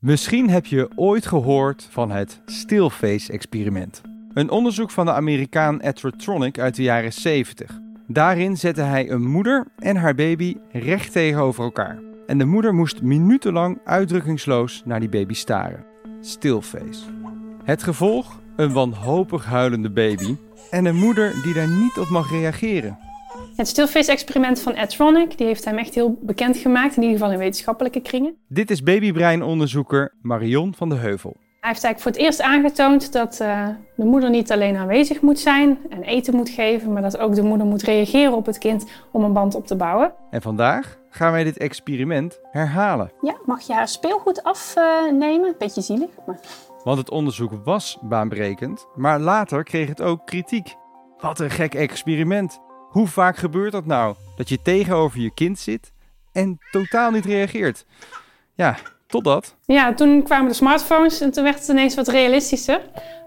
Misschien heb je ooit gehoord van het stillface-experiment. Een onderzoek van de Amerikaan Edward uit de jaren 70. Daarin zette hij een moeder en haar baby recht tegenover elkaar. En de moeder moest minutenlang uitdrukkingsloos naar die baby staren. Stillface. Het gevolg? Een wanhopig huilende baby en een moeder die daar niet op mag reageren. Het stillface-experiment van Ed Tronick, die heeft hem echt heel bekend gemaakt, in ieder geval in wetenschappelijke kringen. Dit is babybreinonderzoeker Marion van de Heuvel. Hij heeft eigenlijk voor het eerst aangetoond dat uh, de moeder niet alleen aanwezig moet zijn en eten moet geven, maar dat ook de moeder moet reageren op het kind om een band op te bouwen. En vandaag gaan wij dit experiment herhalen. Ja, mag je haar speelgoed afnemen? Beetje zielig, maar... Want het onderzoek was baanbrekend, maar later kreeg het ook kritiek. Wat een gek experiment. Hoe vaak gebeurt dat nou? Dat je tegenover je kind zit en totaal niet reageert. Ja, totdat. Ja, toen kwamen de smartphones en toen werd het ineens wat realistischer.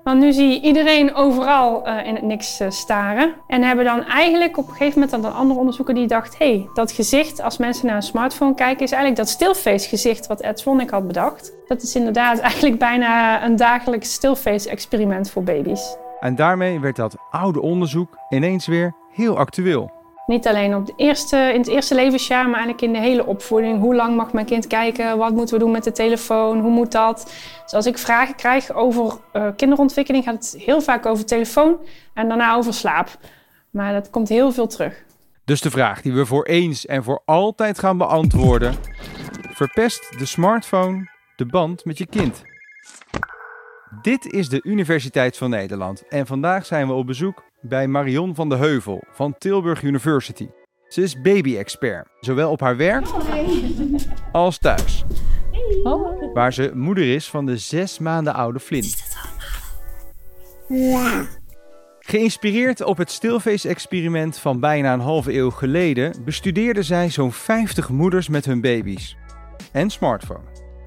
Want nu zie je iedereen overal uh, in het niks uh, staren. En hebben dan eigenlijk op een gegeven moment dan een andere onderzoeker die dacht... hé, hey, dat gezicht, als mensen naar een smartphone kijken... is eigenlijk dat stillface gezicht wat Ed Swonnick had bedacht. Dat is inderdaad eigenlijk bijna een dagelijks stillface experiment voor baby's. En daarmee werd dat oude onderzoek ineens weer heel actueel. Niet alleen op de eerste, in het eerste levensjaar, maar eigenlijk in de hele opvoeding. Hoe lang mag mijn kind kijken? Wat moeten we doen met de telefoon? Hoe moet dat? Dus als ik vragen krijg over uh, kinderontwikkeling, gaat het heel vaak over telefoon en daarna over slaap. Maar dat komt heel veel terug. Dus de vraag die we voor eens en voor altijd gaan beantwoorden: verpest de smartphone de band met je kind? Dit is de Universiteit van Nederland en vandaag zijn we op bezoek bij Marion van de Heuvel van Tilburg University. Ze is baby-expert, zowel op haar werk als thuis. Waar ze moeder is van de zes maanden oude Flynn. Ja. Geïnspireerd op het stilface-experiment van bijna een halve eeuw geleden, bestudeerde zij zo'n 50 moeders met hun baby's. En smartphone.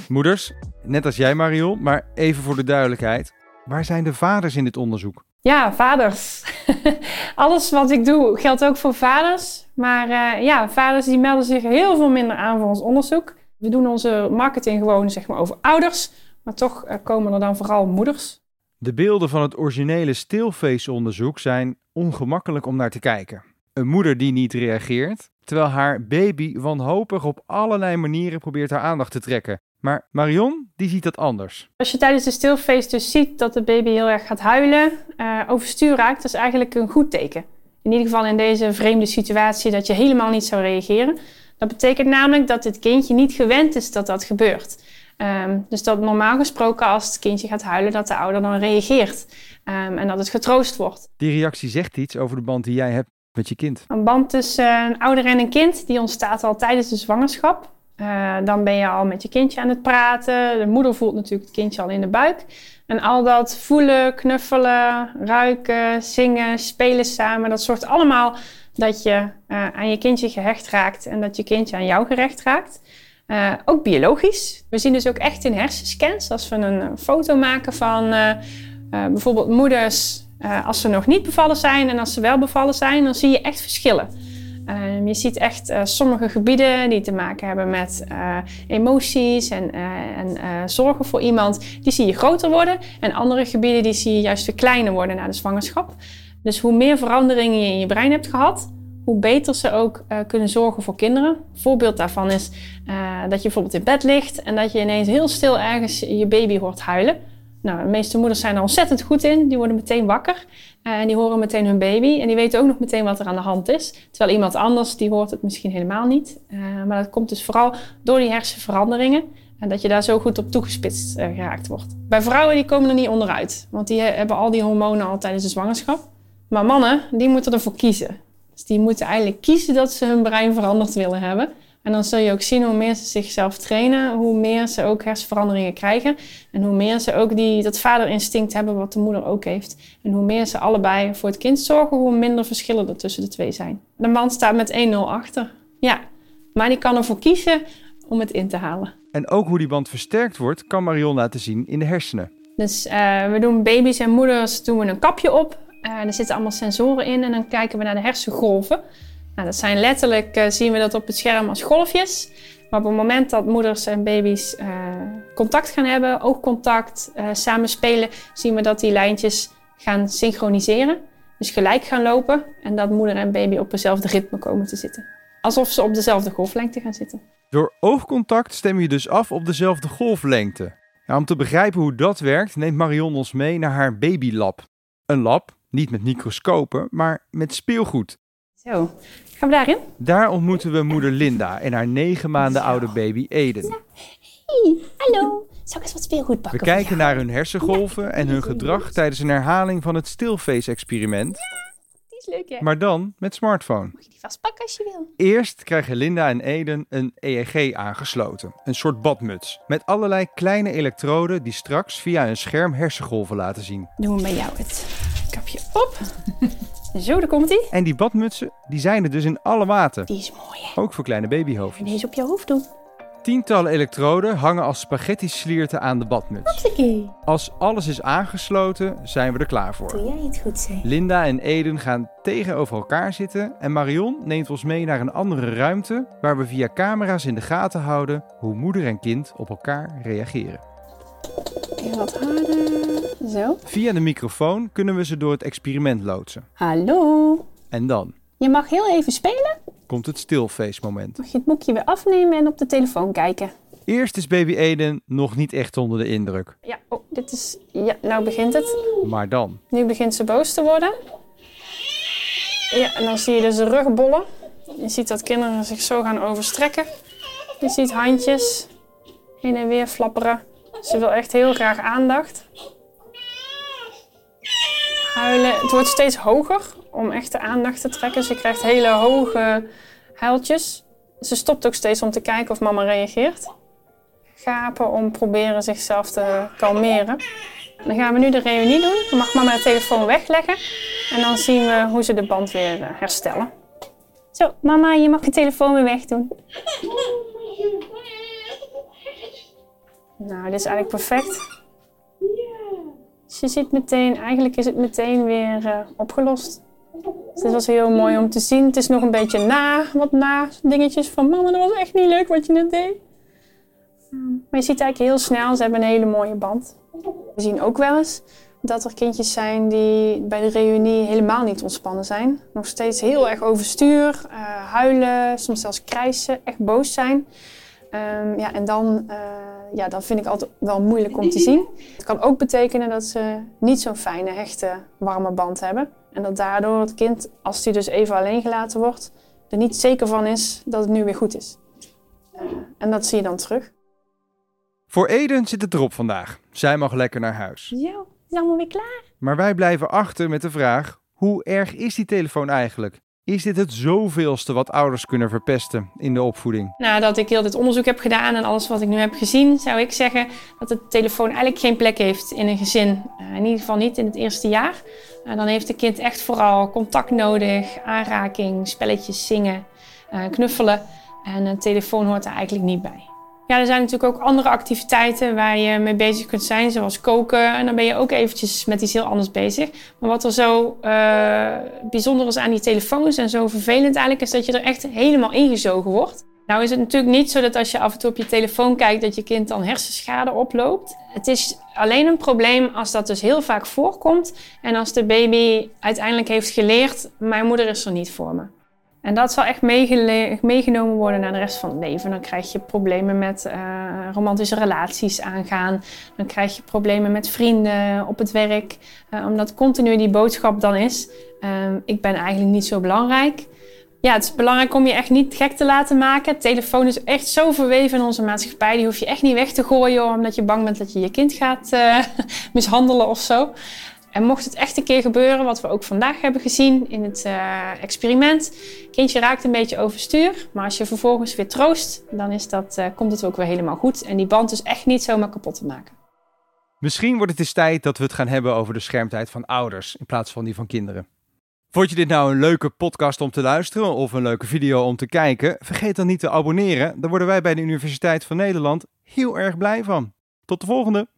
Moeders, net als jij Marion, maar even voor de duidelijkheid. Waar zijn de vaders in dit onderzoek? Ja, vaders. Alles wat ik doe geldt ook voor vaders. Maar uh, ja, vaders die melden zich heel veel minder aan voor ons onderzoek. We doen onze marketing gewoon zeg maar, over ouders. Maar toch uh, komen er dan vooral moeders. De beelden van het originele stillface-onderzoek zijn ongemakkelijk om naar te kijken. Een moeder die niet reageert, terwijl haar baby wanhopig op allerlei manieren probeert haar aandacht te trekken. Maar Marion, die ziet dat anders. Als je tijdens de stilface dus ziet dat de baby heel erg gaat huilen, uh, overstuur raakt, dat is eigenlijk een goed teken. In ieder geval in deze vreemde situatie dat je helemaal niet zou reageren. Dat betekent namelijk dat het kindje niet gewend is dat dat gebeurt. Um, dus dat normaal gesproken als het kindje gaat huilen, dat de ouder dan reageert. Um, en dat het getroost wordt. Die reactie zegt iets over de band die jij hebt met je kind. Een band tussen een ouder en een kind, die ontstaat al tijdens de zwangerschap. Uh, dan ben je al met je kindje aan het praten. De moeder voelt natuurlijk het kindje al in de buik. En al dat voelen, knuffelen, ruiken, zingen, spelen samen, dat zorgt allemaal dat je uh, aan je kindje gehecht raakt en dat je kindje aan jou gerecht raakt. Uh, ook biologisch. We zien dus ook echt in hersenscans, als we een foto maken van bijvoorbeeld moeders als ze nog niet bevallen zijn en als ze wel bevallen zijn, dan zie je echt verschillen. Um, je ziet echt uh, sommige gebieden die te maken hebben met uh, emoties en, en zorgen voor iemand, die zie je groter worden. En andere gebieden die zie je juist verkleinen worden na de zwangerschap. Dus hoe meer veranderingen je in je brein hebt gehad, hoe beter ze ook kunnen zorgen voor kinderen. Een voorbeeld daarvan is dat je bijvoorbeeld in bed ligt en dat je ineens heel stil ergens je baby hoort huilen. Nou, de meeste moeders zijn er ontzettend goed in. Die worden meteen wakker. Uh, en die horen meteen hun baby. En die weten ook nog meteen wat er aan de hand is. Terwijl iemand anders, die hoort het misschien helemaal niet. Uh, maar dat komt dus vooral door die hersenveranderingen. En dat je daar zo goed op toegespitst uh, geraakt wordt. Bij vrouwen die komen er niet onderuit. Want die hebben al die hormonen al tijdens de zwangerschap. Maar mannen, die moeten ervoor kiezen. Dus die moeten eigenlijk kiezen dat ze hun brein veranderd willen hebben. En dan zul je ook zien hoe meer ze zichzelf trainen, hoe meer ze ook hersenveranderingen krijgen. En hoe meer ze ook die, dat vaderinstinct hebben, wat de moeder ook heeft. En hoe meer ze allebei voor het kind zorgen, hoe minder verschillen er tussen de twee zijn. De man staat met 1-0 achter. Ja, maar die kan ervoor kiezen om het in te halen. En ook hoe die band versterkt wordt, kan Marion laten zien in de hersenen. Dus uh, we doen baby's en moeders doen we een kapje op. Uh, er zitten allemaal sensoren in en dan kijken we naar de hersengolven. Nou, dat zijn letterlijk, uh, zien we dat op het scherm als golfjes. Maar op het moment dat moeders en baby's eh, contact gaan hebben, oogcontact, eh, samen spelen, zien we dat die lijntjes gaan synchroniseren. Dus gelijk gaan lopen en dat moeder en baby op hetzelfde ritme komen te zitten. Alsof ze op dezelfde golflengte gaan zitten. Door oogcontact stem je dus af op dezelfde golflengte. Ja, om te begrijpen hoe dat werkt, neemt Marion ons mee naar haar babylab. Een lab, niet met microscopen, maar met speelgoed. Zo, gaan we daarin? Daar ontmoeten we moeder Linda en haar negen maanden oude baby Eden. Hey, hallo. Zal ik eens wat speelgoed We pakken? voor kijken jou? naar hun hersengolven en hun gedrag tijdens een herhaling van het stillface-experiment, Die is leuk, hè? maar dan met smartphone. Mag je die vastpakken als je wil? Eerst krijgen Linda en Eden een EEG aangesloten, een soort badmuts, met allerlei kleine elektroden die straks via een scherm hersengolven laten zien. Doen we bij jou het kapje op. Zo, daar komt ie. En die badmutsen, die zijn er dus in alle maten, Die is mooi, hè? ook voor kleine babyhoofdjes. deze op je hoofd doen? Tientallen elektroden hangen als spaghetti-slierten aan de badmuts. Als alles is aangesloten, zijn we er klaar voor. Doe jij het goed, zeg. Linda en Eden gaan tegenover elkaar zitten en Marion neemt ons mee naar een andere ruimte waar we via camera's in de gaten houden hoe moeder en kind op elkaar reageren. Even wat harder. Zo. Via de microfoon kunnen we ze door het experiment loodsen. Hallo. En dan Je mag heel even spelen. komt het stilface moment. Mag je het boekje weer afnemen en op de telefoon kijken. Eerst is baby Eden nog niet echt onder de indruk, Ja, oh, dit is... Ja, nou begint het. maar dan. Nu begint ze boos te worden. Ja, en dan zie je dus de rug bollen. Je ziet dat kinderen zich zo gaan overstrekken. Je ziet handjes heen en weer flapperen. Ze wil echt heel graag aandacht. Het wordt steeds hoger om echt de aandacht te trekken. Ze krijgt hele hoge huiltjes. Ze stopt ook steeds om te kijken of mama reageert. Gapen om proberen zichzelf te kalmeren. Dan gaan we nu de reunie doen. Dan mag mama de telefoon wegleggen. En dan zien we hoe ze de band weer eh, herstellen. Zo, mama, je mag de telefoon weer wegdoen. Nou, dit is eigenlijk perfect. Je ziet meteen, eigenlijk is het meteen weer eh, opgelost. Dus dit was heel mooi om te zien. Het is nog een beetje na, wat na dingetjes van mama, dat was echt niet leuk wat je net deed. Maar je ziet eigenlijk heel snel, ze hebben een hele mooie band. We zien ook wel eens dat er kindjes zijn die bij de reunie helemaal niet ontspannen zijn. Nog steeds heel erg overstuur, eh, huilen, soms zelfs krijsen, echt boos zijn. Ehm, ja, en dan, eh, ja, dat vind ik altijd wel moeilijk om te zien. Het kan ook betekenen dat ze niet zo'n fijne, hechte, warme band hebben. En dat daardoor het kind, als hij dus even alleen gelaten wordt, er niet zeker van is dat het nu weer goed is. Eh, en dat zie je dan terug. Voor Eden zit het erop vandaag. Zij mag lekker naar huis. Zo, is allemaal weer klaar? Maar wij blijven achter met de vraag: hoe erg is die telefoon eigenlijk? Is dit het zoveelste wat ouders kunnen verpesten in de opvoeding? Nadat ik heel dit onderzoek heb gedaan en alles wat ik nu heb gezien, zou ik zeggen dat de telefoon eigenlijk geen plek heeft in een gezin. Eh, in ieder geval niet in het eerste jaar. Eh, dan heeft het kind echt vooral contact nodig, aanraking, spelletjes, zingen, eh, knuffelen. En een telefoon hoort er eigenlijk niet bij. Ja, er zijn natuurlijk ook andere activiteiten waar je mee bezig kunt zijn, zoals koken. En dan ben je ook eventjes met iets heel anders bezig. Maar wat er zo eh, bijzonder is aan die telefoons en zo vervelend eigenlijk, is dat je er echt helemaal ingezogen wordt. Nou is het natuurlijk niet zo dat als je af en toe op je telefoon kijkt, dat je kind dan hersenschade oploopt. Het is alleen een probleem als dat dus heel vaak voorkomt en als de baby uiteindelijk heeft geleerd, mijn moeder is er niet voor me. En dat zal echt meegenomen worden naar de rest van het leven. Dan krijg je problemen met eh, romantische relaties aangaan. Dan krijg je problemen met vrienden op het werk. Eh, omdat continu die boodschap dan is: ehm, ik ben eigenlijk niet zo belangrijk. Ja, het is belangrijk om je echt niet gek te laten maken. Telefoon is echt zo verweven in onze maatschappij. Die hoef je echt niet weg te gooien omdat je bang bent dat je je kind gaat eh, mishandelen of zo. En mocht het echt een keer gebeuren, wat we ook vandaag hebben gezien in het eh, experiment. Kindje raakt een beetje overstuur, maar als je vervolgens weer troost, dan is dat, eh, komt het ook weer helemaal goed. En die band is echt niet zomaar kapot te maken. Misschien wordt het eens tijd dat we het gaan hebben over de schermtijd van ouders in plaats van die van kinderen. Vond je dit nou een leuke podcast om te luisteren of een leuke video om te kijken? Vergeet dan niet te abonneren. Daar worden wij bij de Universiteit van Nederland heel erg blij van. Tot de volgende!